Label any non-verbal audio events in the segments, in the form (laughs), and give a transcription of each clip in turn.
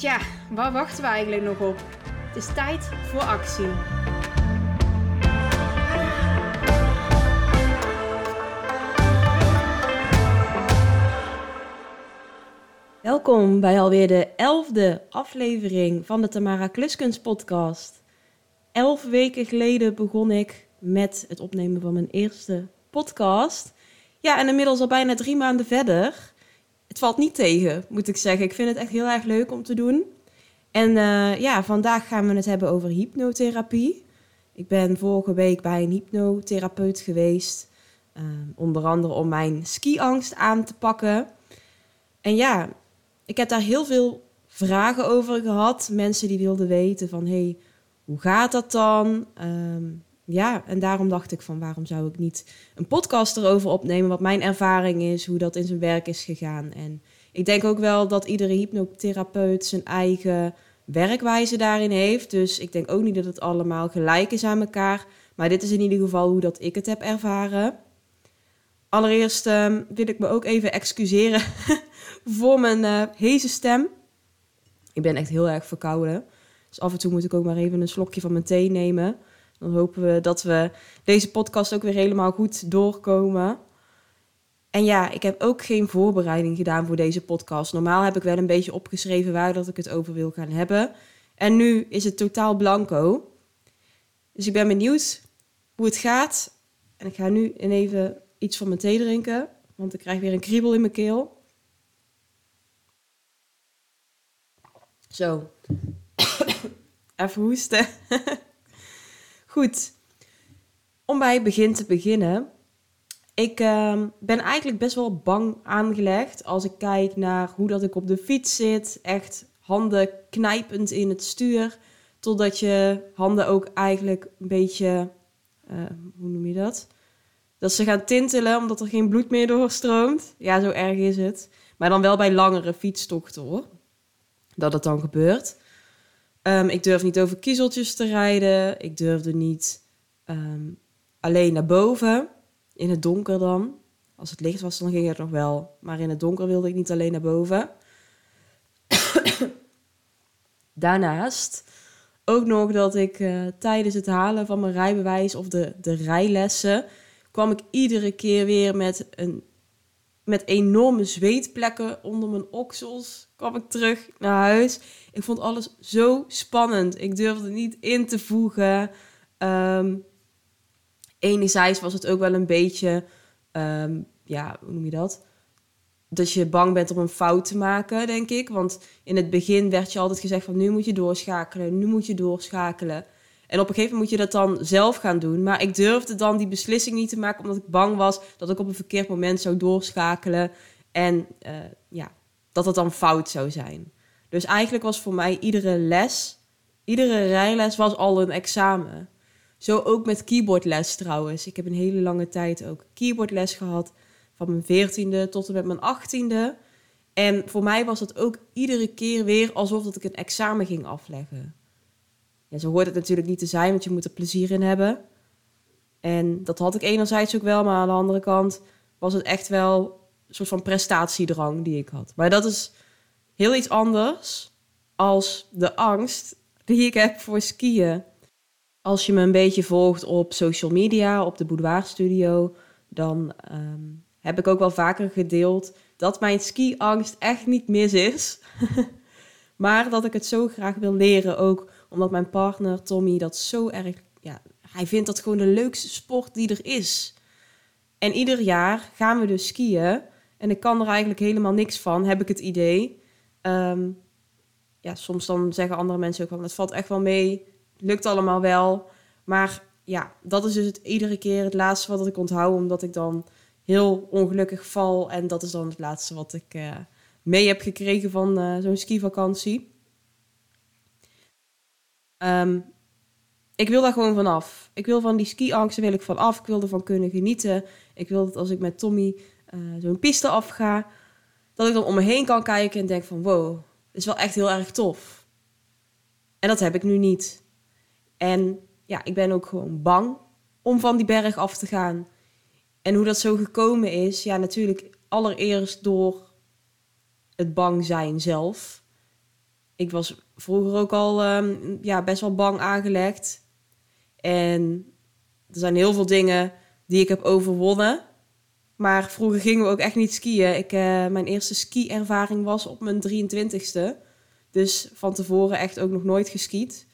Tja, waar wachten we eigenlijk nog op? Het is tijd voor actie. Welkom bij alweer de elfde aflevering van de Tamara Kluskunst podcast. Elf weken geleden begon ik met het opnemen van mijn eerste podcast. Ja, en inmiddels al bijna drie maanden verder. Het valt niet tegen, moet ik zeggen. Ik vind het echt heel erg leuk om te doen. En uh, ja, vandaag gaan we het hebben over hypnotherapie. Ik ben vorige week bij een hypnotherapeut geweest. Uh, onder andere om mijn skiangst aan te pakken. En ja, ik heb daar heel veel vragen over gehad. Mensen die wilden weten van, hey, hoe gaat dat dan? Um, ja, en daarom dacht ik van waarom zou ik niet een podcast erover opnemen, wat mijn ervaring is, hoe dat in zijn werk is gegaan. En ik denk ook wel dat iedere hypnotherapeut zijn eigen werkwijze daarin heeft. Dus ik denk ook niet dat het allemaal gelijk is aan elkaar. Maar dit is in ieder geval hoe dat ik het heb ervaren. Allereerst uh, wil ik me ook even excuseren (laughs) voor mijn uh, stem. Ik ben echt heel erg verkouden. Dus af en toe moet ik ook maar even een slokje van mijn thee nemen. Dan hopen we dat we deze podcast ook weer helemaal goed doorkomen. En ja, ik heb ook geen voorbereiding gedaan voor deze podcast. Normaal heb ik wel een beetje opgeschreven waar dat ik het over wil gaan hebben. En nu is het totaal blanco. Dus ik ben benieuwd hoe het gaat. En ik ga nu even iets van mijn thee drinken, want ik krijg weer een kriebel in mijn keel. Zo. (coughs) Even hoesten. (laughs) Goed, om bij het begin te beginnen. Ik uh, ben eigenlijk best wel bang aangelegd als ik kijk naar hoe dat ik op de fiets zit. Echt handen knijpend in het stuur. Totdat je handen ook eigenlijk een beetje, uh, hoe noem je dat? Dat ze gaan tintelen omdat er geen bloed meer doorstroomt. Ja, zo erg is het. Maar dan wel bij langere fietstochten hoor. Dat het dan gebeurt. Um, ik durf niet over kiezeltjes te rijden. Ik durfde niet um, alleen naar boven. In het donker dan. Als het licht was, dan ging het nog wel. Maar in het donker wilde ik niet alleen naar boven. (coughs) Daarnaast ook nog dat ik uh, tijdens het halen van mijn rijbewijs of de, de rijlessen... kwam ik iedere keer weer met, een, met enorme zweetplekken onder mijn oksels. Kwam ik terug naar huis ik vond alles zo spannend. Ik durfde niet in te voegen. Um, enerzijds was het ook wel een beetje, um, ja, hoe noem je dat? Dat je bang bent om een fout te maken, denk ik. Want in het begin werd je altijd gezegd van nu moet je doorschakelen, nu moet je doorschakelen. En op een gegeven moment moet je dat dan zelf gaan doen. Maar ik durfde dan die beslissing niet te maken, omdat ik bang was dat ik op een verkeerd moment zou doorschakelen. En uh, ja, dat het dan fout zou zijn. Dus eigenlijk was voor mij iedere les, iedere rijles was al een examen. Zo ook met keyboardles trouwens. Ik heb een hele lange tijd ook keyboardles gehad. Van mijn veertiende tot en met mijn achttiende. En voor mij was het ook iedere keer weer alsof dat ik een examen ging afleggen. Ja, zo hoort het natuurlijk niet te zijn, want je moet er plezier in hebben. En dat had ik enerzijds ook wel, maar aan de andere kant was het echt wel een soort van prestatiedrang die ik had. Maar dat is heel iets anders als de angst die ik heb voor skiën. Als je me een beetje volgt op social media, op de Boudoir Studio, dan ehm, heb ik ook wel vaker gedeeld dat mijn skiangst echt niet mis is. (laughs) maar dat ik het zo graag wil leren ook omdat mijn partner Tommy dat zo erg, ja, hij vindt dat gewoon de leukste sport die er is. En ieder jaar gaan we dus skiën en ik kan er eigenlijk helemaal niks van, heb ik het idee. Um, ja, soms dan zeggen andere mensen ook van het valt echt wel mee, lukt allemaal wel. Maar ja, dat is dus het, iedere keer het laatste wat ik onthoud, omdat ik dan heel ongelukkig val. En dat is dan het laatste wat ik, uh, mee heb gekregen van uh, zo'n skivakantie. Um, ik wil daar gewoon vanaf. Ik wil van die ski-angsten wil ik vanaf. Ik wil ervan kunnen genieten. Ik wil dat als ik met Tommy uh, zo'n piste afga, dat ik dan om me heen kan kijken en denk van wow, dat is wel echt heel erg tof. En dat heb ik nu niet. En ja, ik ben ook gewoon bang om van die berg af te gaan. En hoe dat zo gekomen is, ja, natuurlijk allereerst door het bang zijn zelf. Ik was vroeger ook al um, ja, best wel bang aangelegd. En er zijn heel veel dingen die ik heb overwonnen. Maar vroeger gingen we ook echt niet skiën. Ik, uh, mijn eerste ski-ervaring was op mijn 23ste. Dus van tevoren echt ook nog nooit geskiet.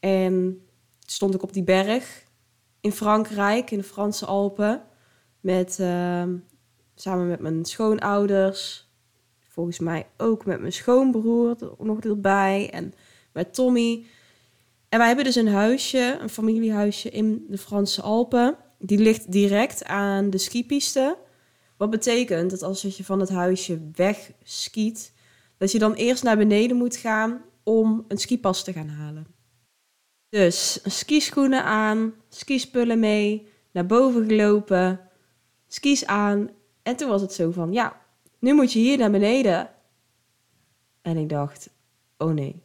En stond ik op die berg in Frankrijk, in de Franse Alpen. Met, uh, samen met mijn schoonouders. Volgens mij ook met mijn schoonbroer nog erbij. En met Tommy. En wij hebben dus een huisje, een familiehuisje in de Franse Alpen. Die ligt direct aan de skipiste. Wat betekent dat als je van het huisje weg skiet, dat je dan eerst naar beneden moet gaan om een skipas te gaan halen. Dus skischoenen aan, skispullen mee, naar boven gelopen, skis aan. En toen was het zo van, ja, nu moet je hier naar beneden. En ik dacht, oh nee.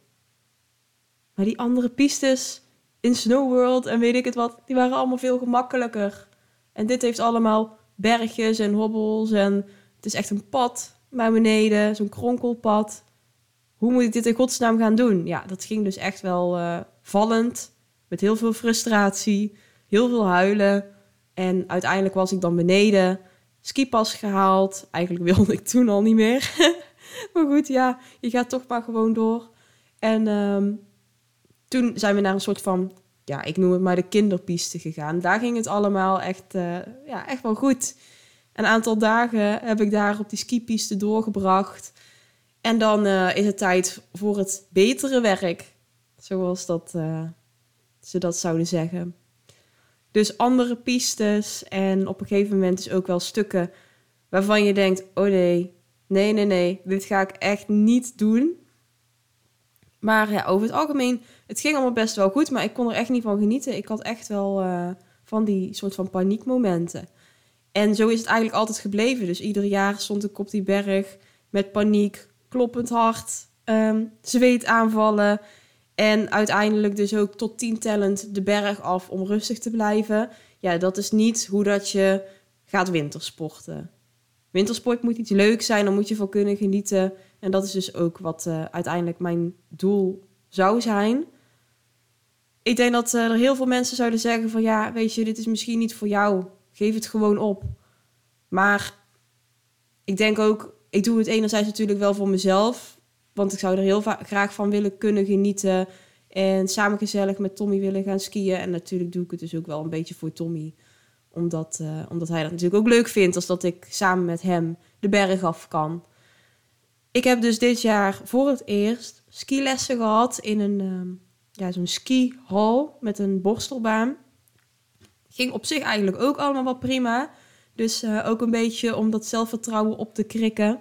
Maar die andere pistes in Snow World en weet ik het wat, die waren allemaal veel gemakkelijker. En dit heeft allemaal bergjes en hobbels en het is echt een pad naar beneden, zo'n kronkelpad. Hoe moet ik dit in godsnaam gaan doen? Ja, dat ging dus echt wel uh, vallend, met heel veel frustratie, heel veel huilen. En uiteindelijk was ik dan beneden, skipas gehaald. Eigenlijk wilde ik toen al niet meer. (laughs) maar goed, ja, je gaat toch maar gewoon door. En um, toen zijn we naar een soort van, ja, ik noem het maar de kinderpiste gegaan. Daar ging het allemaal echt, uh, ja, echt wel goed. Een aantal dagen heb ik daar op die skipiste doorgebracht. En dan uh, is het tijd voor het betere werk, zoals dat, uh, ze dat zouden zeggen. Dus andere pistes en op een gegeven moment is ook wel stukken waarvan je denkt: oh nee, nee, nee, nee, dit ga ik echt niet doen. Maar ja, over het algemeen, het ging allemaal best wel goed, maar ik kon er echt niet van genieten. Ik had echt wel uh, van die soort van paniekmomenten. En zo is het eigenlijk altijd gebleven. Dus ieder jaar stond ik op die berg met paniek, kloppend hart, um, zweetaanvallen. En uiteindelijk dus ook tot tien tellend de berg af om rustig te blijven. Ja, dat is niet hoe dat je gaat wintersporten. Wintersport moet iets leuks zijn, dan moet je van kunnen genieten. En dat is dus ook wat uh, uiteindelijk mijn doel zou zijn. Ik denk dat uh, er heel veel mensen zouden zeggen van ja, weet je, dit is misschien niet voor jou. Geef het gewoon op. Maar ik denk ook, ik doe het enerzijds natuurlijk wel voor mezelf. Want ik zou er heel graag van willen kunnen genieten. En samen gezellig met Tommy willen gaan skiën. En natuurlijk doe ik het dus ook wel een beetje voor Tommy. Omdat, uh, omdat hij dat natuurlijk ook leuk vindt. Als dat ik samen met hem de berg af kan. Ik heb dus dit jaar voor het eerst skilessen gehad in een um, ja, zo'n skihal met een borstelbaan. Ging op zich eigenlijk ook allemaal wel prima. Dus uh, ook een beetje om dat zelfvertrouwen op te krikken.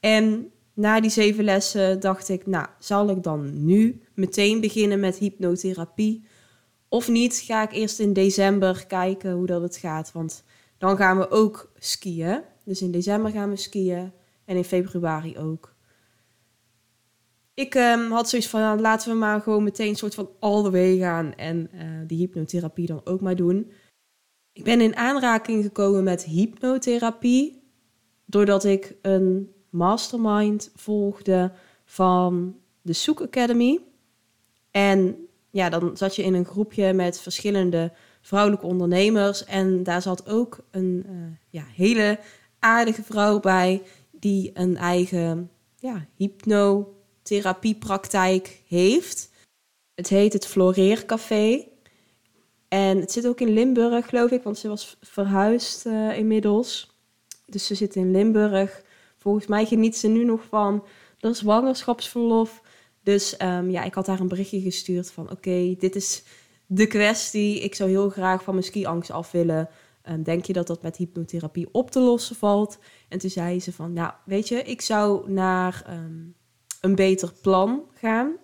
En na die zeven lessen dacht ik, nou, zal ik dan nu meteen beginnen met hypnotherapie? Of niet, ga ik eerst in december kijken hoe dat het gaat. Want dan gaan we ook skiën. Dus in december gaan we skiën en in februari ook. Ik um, had zoiets van, nou, laten we maar gewoon meteen een soort van all the way gaan en uh, die hypnotherapie dan ook maar doen. Ik ben in aanraking gekomen met hypnotherapie doordat ik een mastermind volgde van de Soek Academy. En ja, dan zat je in een groepje met verschillende vrouwelijke ondernemers. En daar zat ook een uh, ja, hele aardige vrouw bij die een eigen ja, hypnotherapiepraktijk heeft. Het heet het Floreercafé. En het zit ook in Limburg, geloof ik, want ze was verhuisd uh, inmiddels. Dus ze zit in Limburg. Volgens mij geniet ze nu nog van de zwangerschapsverlof. Dus um, ja, ik had haar een berichtje gestuurd van... oké, dit is de kwestie. Ik zou heel graag van mijn skiangst af willen. ehm, denk je dat dat met hypnotherapie op te lossen valt? En toen zei ze van, nou, weet je, ik zou naar ehm, een beter plan gaan.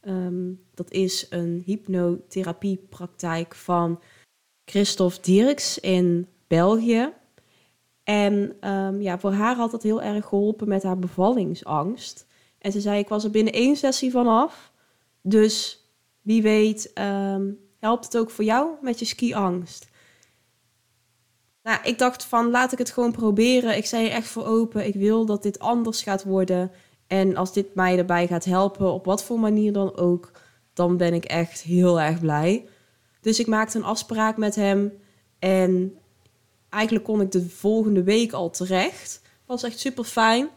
Ehm, dat is een hypnotherapiepraktijk van Christophe Dierks in België. En ja, voor haar had dat heel erg geholpen met haar bevallingsangst. En ze zei, ik was er binnen één sessie vanaf. Dus wie weet helpt het ook voor jou met je skiangst. Nou, ik dacht van laat ik het gewoon proberen. Ik zei er echt voor open. Ik wil dat dit anders gaat worden. En als dit mij erbij gaat helpen, op wat voor manier dan ook, dan ben ik echt heel erg blij. Dus ik maakte een afspraak met hem. En eigenlijk kon ik de volgende week al terecht. Was echt super fijn.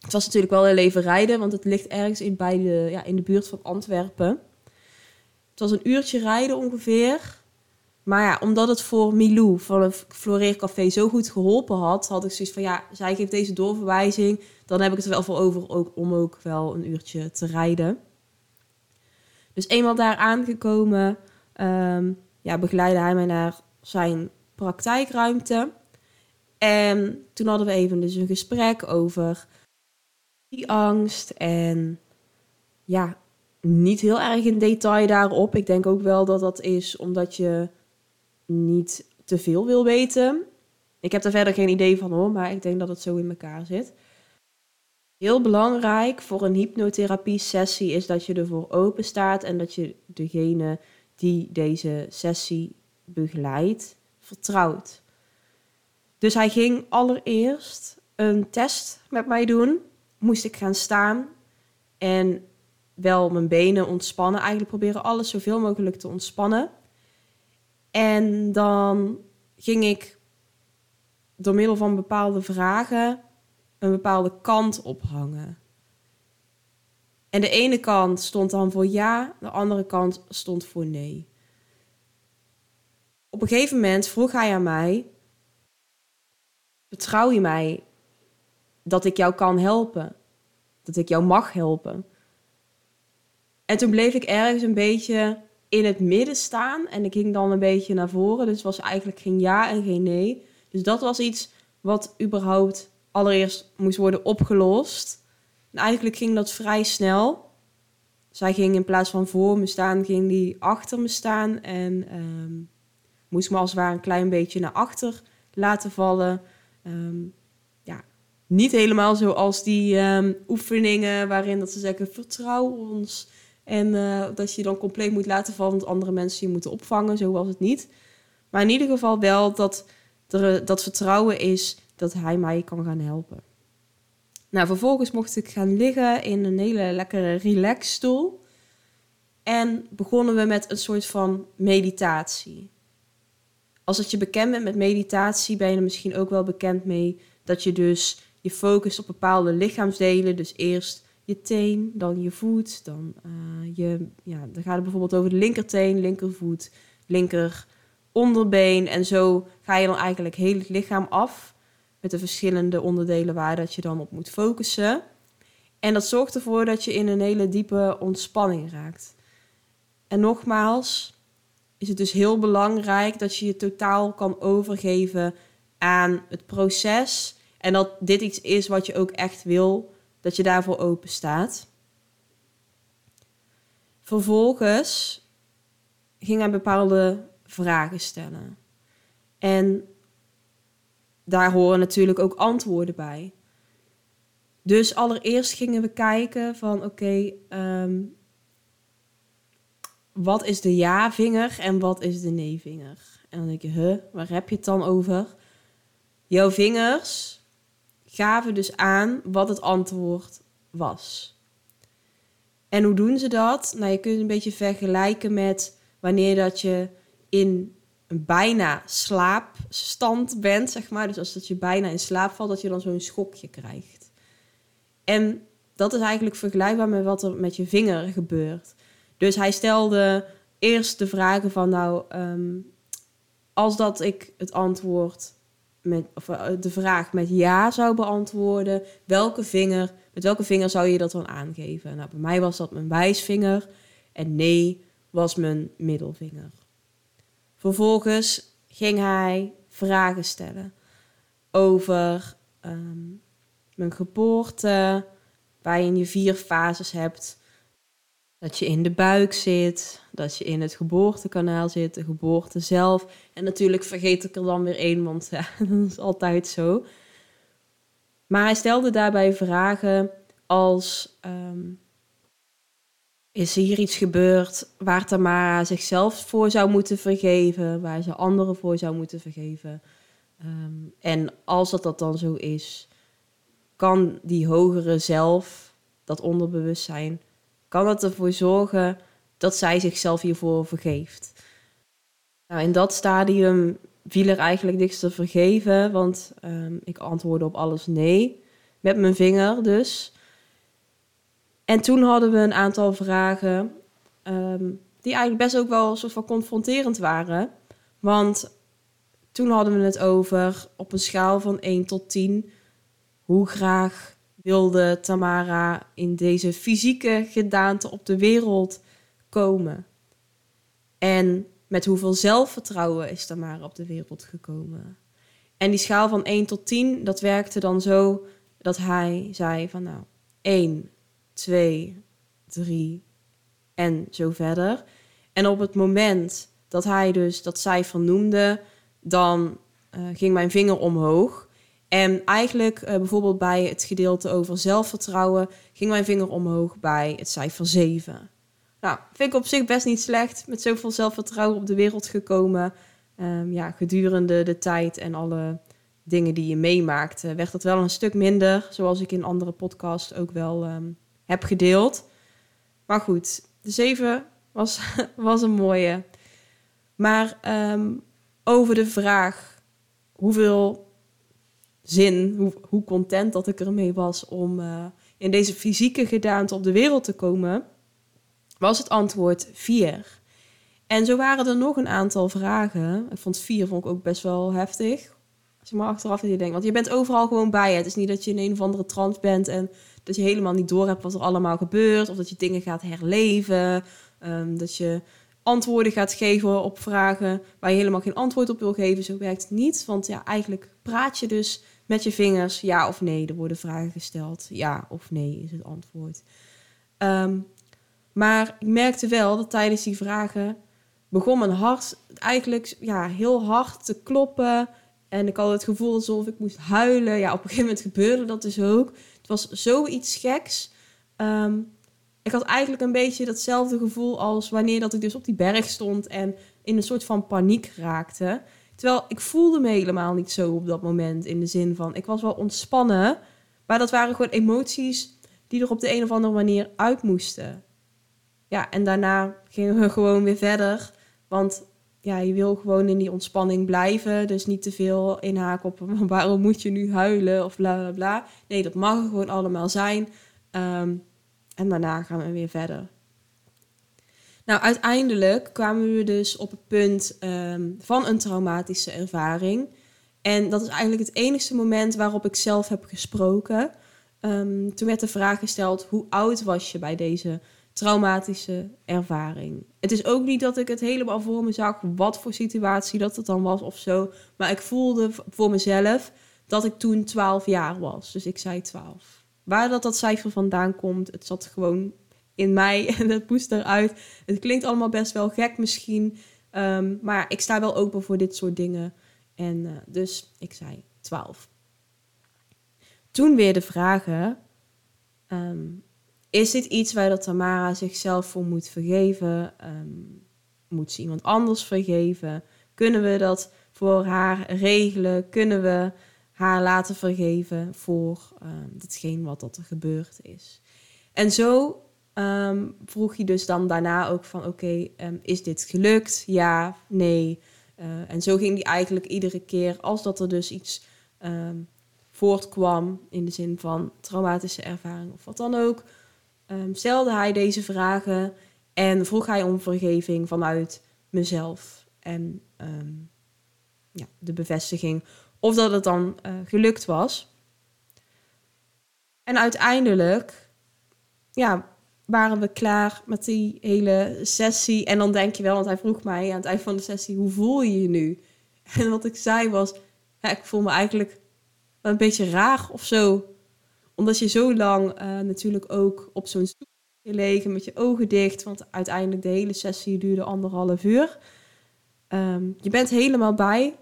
Het was natuurlijk wel een leven rijden, want het ligt ergens in, bij de, ja, in de buurt van Antwerpen. Het was een uurtje rijden ongeveer. Maar ja, omdat het voor Milou van het Floreercafé zo goed geholpen had, had ik zoiets van ja, zij geeft deze doorverwijzing. Dan heb ik het er wel voor over ook, om ook wel een uurtje te rijden. Dus eenmaal daar aangekomen, um, ja, begeleidde hij mij naar zijn praktijkruimte. En toen hadden we even dus een gesprek over die angst en ja, niet heel erg in detail daarop. Ik denk ook wel dat dat is omdat je niet te veel wil weten. Ik heb er verder geen idee van hoor, maar ik denk dat het zo in elkaar zit. Heel belangrijk voor een hypnotherapie-sessie is dat je ervoor open staat en dat je degene die deze sessie begeleidt vertrouwt. Dus hij ging allereerst een test met mij doen. Moest ik gaan staan en wel mijn benen ontspannen. Eigenlijk proberen alles zoveel mogelijk te ontspannen. En dan ging ik door middel van bepaalde vragen een bepaalde kant ophangen. En de ene kant stond dan voor ja, de andere kant stond voor nee. Op een gegeven moment vroeg hij aan mij: Vertrouw je mij dat ik jou kan helpen? Dat ik jou mag helpen? En toen bleef ik ergens een beetje in het midden staan en ik ging dan een beetje naar voren. Dus was eigenlijk geen ja en geen nee. Dus dat was iets wat überhaupt allereerst moest worden opgelost. En eigenlijk ging dat vrij snel. Zij ging in plaats van voor me staan, ging die achter me staan en ehm, moest me als het ware een klein beetje naar achter laten vallen. Ehm, ja, niet helemaal zoals die um, oefeningen waarin dat ze zeggen: vertrouw ons. En uh, dat je dan compleet moet laten vallen, want andere mensen je moeten opvangen. Zo was het niet. Maar in ieder geval wel dat er dat vertrouwen is dat hij mij kan gaan helpen. Nou, vervolgens mocht ik gaan liggen in een hele lekkere relaxstoel. En begonnen we met een soort van meditatie. Als het je bekend bent met meditatie, ben je er misschien ook wel bekend mee dat je dus je focust op bepaalde lichaamsdelen. Dus eerst je teen, dan je voet, dan uh, je, ja, dan gaat het bijvoorbeeld over de linkerteen, linkervoet, linker onderbeen. En zo ga je dan eigenlijk heel het lichaam af met de verschillende onderdelen waar dat je dan op moet focussen. En dat zorgt ervoor dat je in een hele diepe ontspanning raakt. En nogmaals, is het dus heel belangrijk dat je je totaal kan overgeven aan het proces. En dat dit iets is wat je ook echt wil dat je daarvoor open staat. Vervolgens ging hij bepaalde vragen stellen. En daar horen natuurlijk ook antwoorden bij. Dus allereerst gingen we kijken van oké, ehm, wat is de ja-vinger en wat is de nee-vinger? En dan denk je, huh, waar heb je het dan over? Jouw vingers gaven dus aan wat het antwoord was. En hoe doen ze dat? Nou, je kunt het een beetje vergelijken met wanneer dat je in een bijna slaapstand bent, zeg maar. Dus als dat je bijna in slaap valt, dat je dan zo'n schokje krijgt. En dat is eigenlijk vergelijkbaar met wat er met je vinger gebeurt. Dus hij stelde eerst de vragen van, nou, ehm, als dat ik het antwoord met, of, eh, de vraag met ja zou beantwoorden, welke vinger, met welke vinger zou je dat dan aangeven? Nou, bij mij was dat mijn wijsvinger en nee was mijn middelvinger. Vervolgens ging hij vragen stellen over ehm, mijn geboorte, waar je in je vier fases hebt. Dat je in de buik zit, dat je in het geboortekanaal zit, de geboorte zelf. En natuurlijk vergeet ik er dan weer één, want ja, (laughs) dat is altijd zo. Maar hij stelde daarbij vragen als: ehm, Is hier iets gebeurd waar Tamara zichzelf voor zou moeten vergeven, waar ze anderen voor zou moeten vergeven? Ehm, en als dat, dat dan zo is, kan die hogere zelf, dat onderbewustzijn, kan het ervoor zorgen dat zij zichzelf hiervoor vergeeft. Nou, in dat stadium viel er eigenlijk niks te vergeven, want um, ik antwoordde op alles nee, met mijn vinger dus. En toen hadden we een aantal vragen um, die eigenlijk best ook wel een soort van confronterend waren. Want toen hadden we het over op een schaal van 1 tot 10 hoe graag wilde Tamara in deze fysieke gedaante op de wereld komen? En met hoeveel zelfvertrouwen is Tamara op de wereld gekomen? En die schaal van 1 tot 10, dat werkte dan zo dat hij zei van nou 1, 2, 3 en zo verder. En op het moment dat hij dus dat cijfer noemde, dan uh, ging mijn vinger omhoog. En eigenlijk uh, bijvoorbeeld bij het gedeelte over zelfvertrouwen ging mijn vinger omhoog bij het cijfer 7. Nou, vind ik op zich best niet slecht. Met zoveel zelfvertrouwen op de wereld gekomen. Um, ja, gedurende de tijd en alle dingen die je meemaakt, uh, werd dat wel een stuk minder. Zoals ik in andere podcasts ook wel um, heb gedeeld. Maar goed, de 7 was, (laughs) was een mooie. Maar um, over de vraag hoeveel zin, hoe, hoe content dat ik ermee was om uh, in deze fysieke gedaante op de wereld te komen, was het antwoord vier. En zo waren er nog een aantal vragen. Ik vond vier vond ik ook best wel heftig. Als je maar achteraf je denkt, want je bent overal gewoon bij. Het is niet dat je in een of andere trance bent en dat je helemaal niet door hebt wat er allemaal gebeurt. Of dat je dingen gaat herleven. Um, dat je antwoorden gaat geven op vragen waar je helemaal geen antwoord op wil geven. Zo werkt het niet. Want ja, eigenlijk praat je dus met je vingers ja of nee. Er worden vragen gesteld. Ja of nee is het antwoord. Um, maar ik merkte wel dat tijdens die vragen begon mijn hart eigenlijk ja, heel hard te kloppen. En ik had het gevoel alsof ik moest huilen. Ja, op een gegeven moment gebeurde dat dus ook. Het was zoiets geks. Um, ik had eigenlijk een beetje datzelfde gevoel als wanneer dat ik dus op die berg stond en in een soort van paniek raakte. Terwijl ik voelde me helemaal niet zo op dat moment in de zin van ik was wel ontspannen, maar dat waren gewoon emoties die er op de een of andere manier uit moesten. Ja, en daarna gingen we (laughs) gewoon weer verder, want ja, je wil gewoon in die ontspanning blijven, dus niet te veel inhaken op (laughs) waarom moet je nu huilen of bla bla bla. Nee, dat mag gewoon allemaal zijn. Um, en daarna gaan we weer verder. Nou, uiteindelijk kwamen we dus op het punt um, van een traumatische ervaring. En dat is eigenlijk het enige moment waarop ik zelf heb gesproken. Um, toen werd de vraag gesteld: hoe oud was je bij deze traumatische ervaring? Het is ook niet dat ik het helemaal voor me zag, wat voor situatie dat het dan was of zo. Maar ik voelde voor mezelf dat ik toen 12 jaar was. Dus ik zei 12. Waar dat, dat cijfer vandaan komt, het zat gewoon in mij (laughs) en het moest eruit. Het klinkt allemaal best wel gek misschien, um, maar ik sta wel open voor dit soort dingen. En uh, dus ik zei 12. Toen weer de vragen: um, is dit iets waar dat Tamara zichzelf voor moet vergeven? Um, moet ze iemand anders vergeven? Kunnen we dat voor haar regelen? Kunnen we haar laten vergeven voor um, datgene wat dat er gebeurd is. En zo um, vroeg je dus dan daarna ook van oké, um, is dit gelukt? Ja, nee. Uh, en zo ging die eigenlijk iedere keer als dat er dus iets voortkwam in de zin van traumatische ervaring of wat dan ook, stelde hij deze vragen en vroeg hij om vergeving vanuit mezelf. En ja, de bevestiging of dat het dan uh, gelukt was. En uiteindelijk, ja, waren we klaar met die hele sessie. En dan denk je wel, want hij vroeg mij aan het eind van de sessie, hoe voel je je nu? (laughs) En wat ik zei was, ja, ik voel me eigenlijk een beetje raar of zo. Omdat je zo lang uh, natuurlijk ook op zo'n stoel gelegen met je ogen dicht. Want uiteindelijk de hele sessie duurde anderhalf uur. Um, je bent helemaal bij,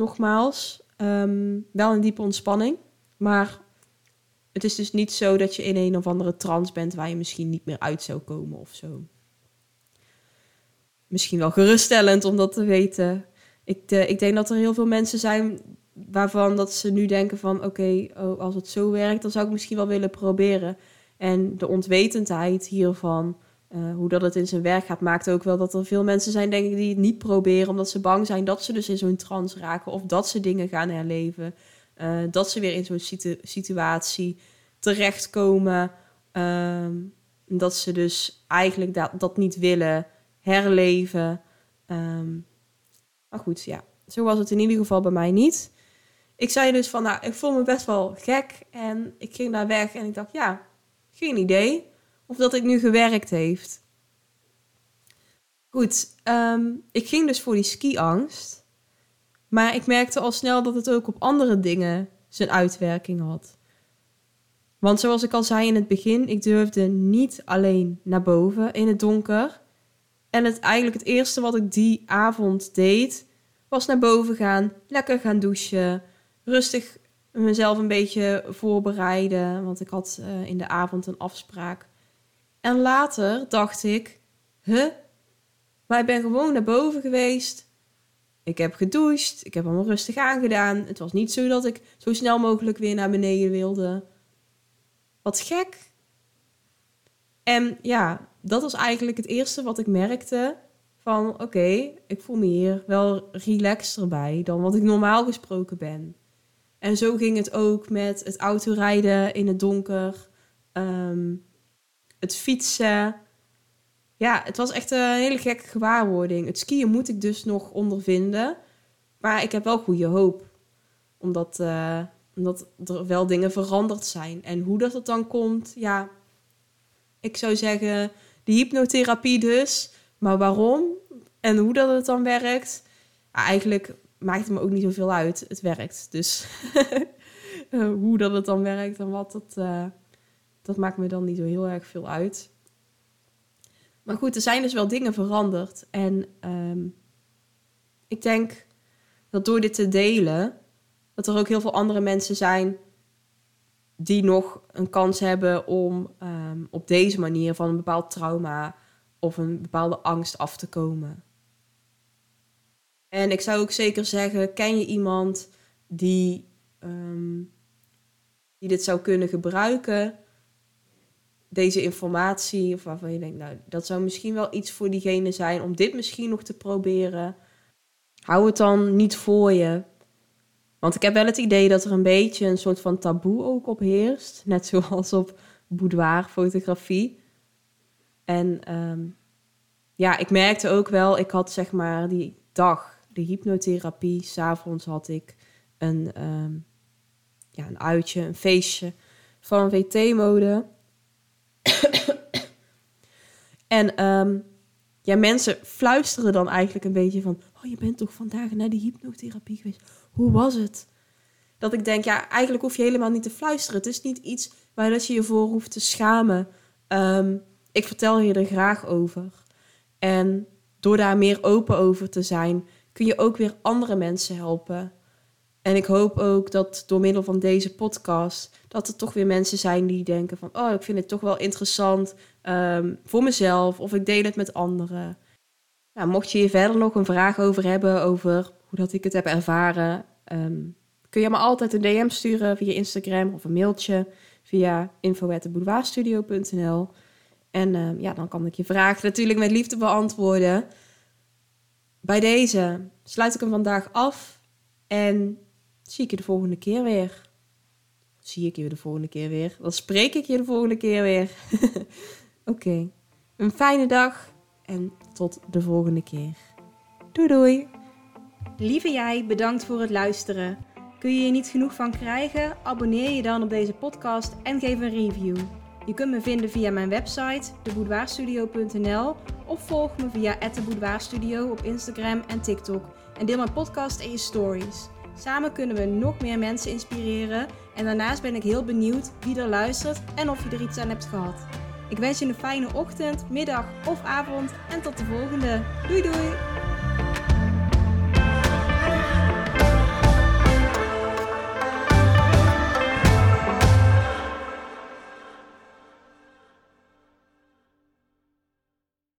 nogmaals. Um, wel een diepe ontspanning. Maar het is dus niet zo dat je in een of andere trance bent waar je misschien niet meer uit zou komen of zo. Misschien wel geruststellend om dat te weten. Ik, ik denk dat er heel veel mensen zijn waarvan dat ze nu denken van oké, oh, als het zo werkt, dan zou ik misschien wel willen proberen. En de ontwetendheid hiervan, uh, hoe dat het in zijn werk gaat, maakt ook wel dat er veel mensen zijn, denk ik, die het niet proberen, omdat ze bang zijn dat ze dus in zo'n trance raken of dat ze dingen gaan herleven. Uh, dat ze weer in zo'n situ situatie terechtkomen. Uh, dat ze dus eigenlijk dat, dat niet willen herleven. Um, maar goed, ja, zo was het in ieder geval bij mij niet. Ik zei dus van, nou, ik voel me best wel gek. En ik ging daar weg en ik dacht, ja, geen idee of dat het nu gewerkt heeft. Goed, um, ik ging dus voor die skiangst. Maar ik merkte al snel dat het ook op andere dingen zijn uitwerking had. Want zoals ik al zei in het begin, ik durfde niet alleen naar boven in het donker. En het eigenlijk het eerste wat ik die avond deed, was naar boven gaan, lekker gaan douchen, rustig mezelf een beetje voorbereiden, want ik had uh, in de avond een afspraak. En later dacht ik, huh? Maar ik ben gewoon naar boven geweest. Ik heb gedoucht, ik heb allemaal rustig aangedaan. Het was niet zo dat ik zo snel mogelijk weer naar beneden wilde. Wat gek. En ja, dat was eigenlijk het eerste wat ik merkte. Van oké, ik voel me hier wel relaxter bij dan wat ik normaal gesproken ben. En zo ging het ook met het autorijden in het donker, ehm, het fietsen. Ja, het was echt een hele gekke gewaarwording. Het skiën moet ik dus nog ondervinden. Maar ik heb wel goede hoop. Omdat, uh, omdat er wel dingen veranderd zijn. En hoe dat het dan komt, ja, ik zou zeggen, de hypnotherapie dus. Maar waarom en hoe dat het dan werkt, eigenlijk maakt het me ook niet zoveel uit. Het werkt. Dus (laughs) eh, hoe dat het dan werkt en wat, dat, dat maakt me dan niet zo heel erg veel uit. Maar goed, er zijn dus wel dingen veranderd. En um, ik denk dat door dit te delen, dat er ook heel veel andere mensen zijn die nog een kans hebben om um, op deze manier van een bepaald trauma of een bepaalde angst af te komen. En ik zou ook zeker zeggen, ken je iemand die, um, die dit zou kunnen gebruiken, deze informatie, of waarvan je denkt, nou, dat zou misschien wel iets voor diegene zijn om dit misschien nog te proberen. Hou het dan niet voor je. Want ik heb wel het idee dat er een beetje een soort van taboe ook op heerst. Net zoals op boudoirfotografie. En um, ja, ik merkte ook wel, ik had zeg maar die dag de hypnotherapie. S'avonds had ik een, um, ja, een uitje, een feestje van VT-mode. En um, ja, mensen fluisteren dan eigenlijk een beetje van... Oh, je bent toch vandaag naar de hypnotherapie geweest? Hoe was het? Dat ik denk, ja, eigenlijk hoef je helemaal niet te fluisteren. Het is niet iets waar dat je je voor hoeft te schamen. Um, ik vertel je er graag over. En door daar meer open over te zijn, kun je ook weer andere mensen helpen. En ik hoop ook dat door middel van deze podcast, dat er toch weer mensen zijn die denken van, oh, ik vind het toch wel interessant um, voor mezelf of ik deel het met anderen. Nou, mocht je hier verder nog een vraag over hebben, over hoe dat ik het heb ervaren, um, kun je me altijd een DM sturen via Instagram of een mailtje via info.boudoirstudio.nl. En um, ja, dan kan ik je vraag natuurlijk met liefde beantwoorden bij deze sluit ik hem vandaag af en zie ik je de volgende keer weer. Zie ik je de volgende keer weer. Dan spreek ik je de volgende keer weer. (laughs) Oké, een fijne dag en tot de volgende keer. Doei doei. Lieve jij, bedankt voor het luisteren. Kun je je niet genoeg van krijgen? Abonneer je dan op deze podcast en geef een review. Je kunt me vinden via mijn website, deboudoirstudio.nl of volg me via @deboudoirstudio op Instagram en TikTok. en deel mijn podcast en je stories. Samen kunnen we nog meer mensen inspireren en daarnaast ben ik heel benieuwd wie er luistert en of je er iets aan hebt gehad. Ik wens je een fijne ochtend, middag of avond en tot de volgende. Doei doei!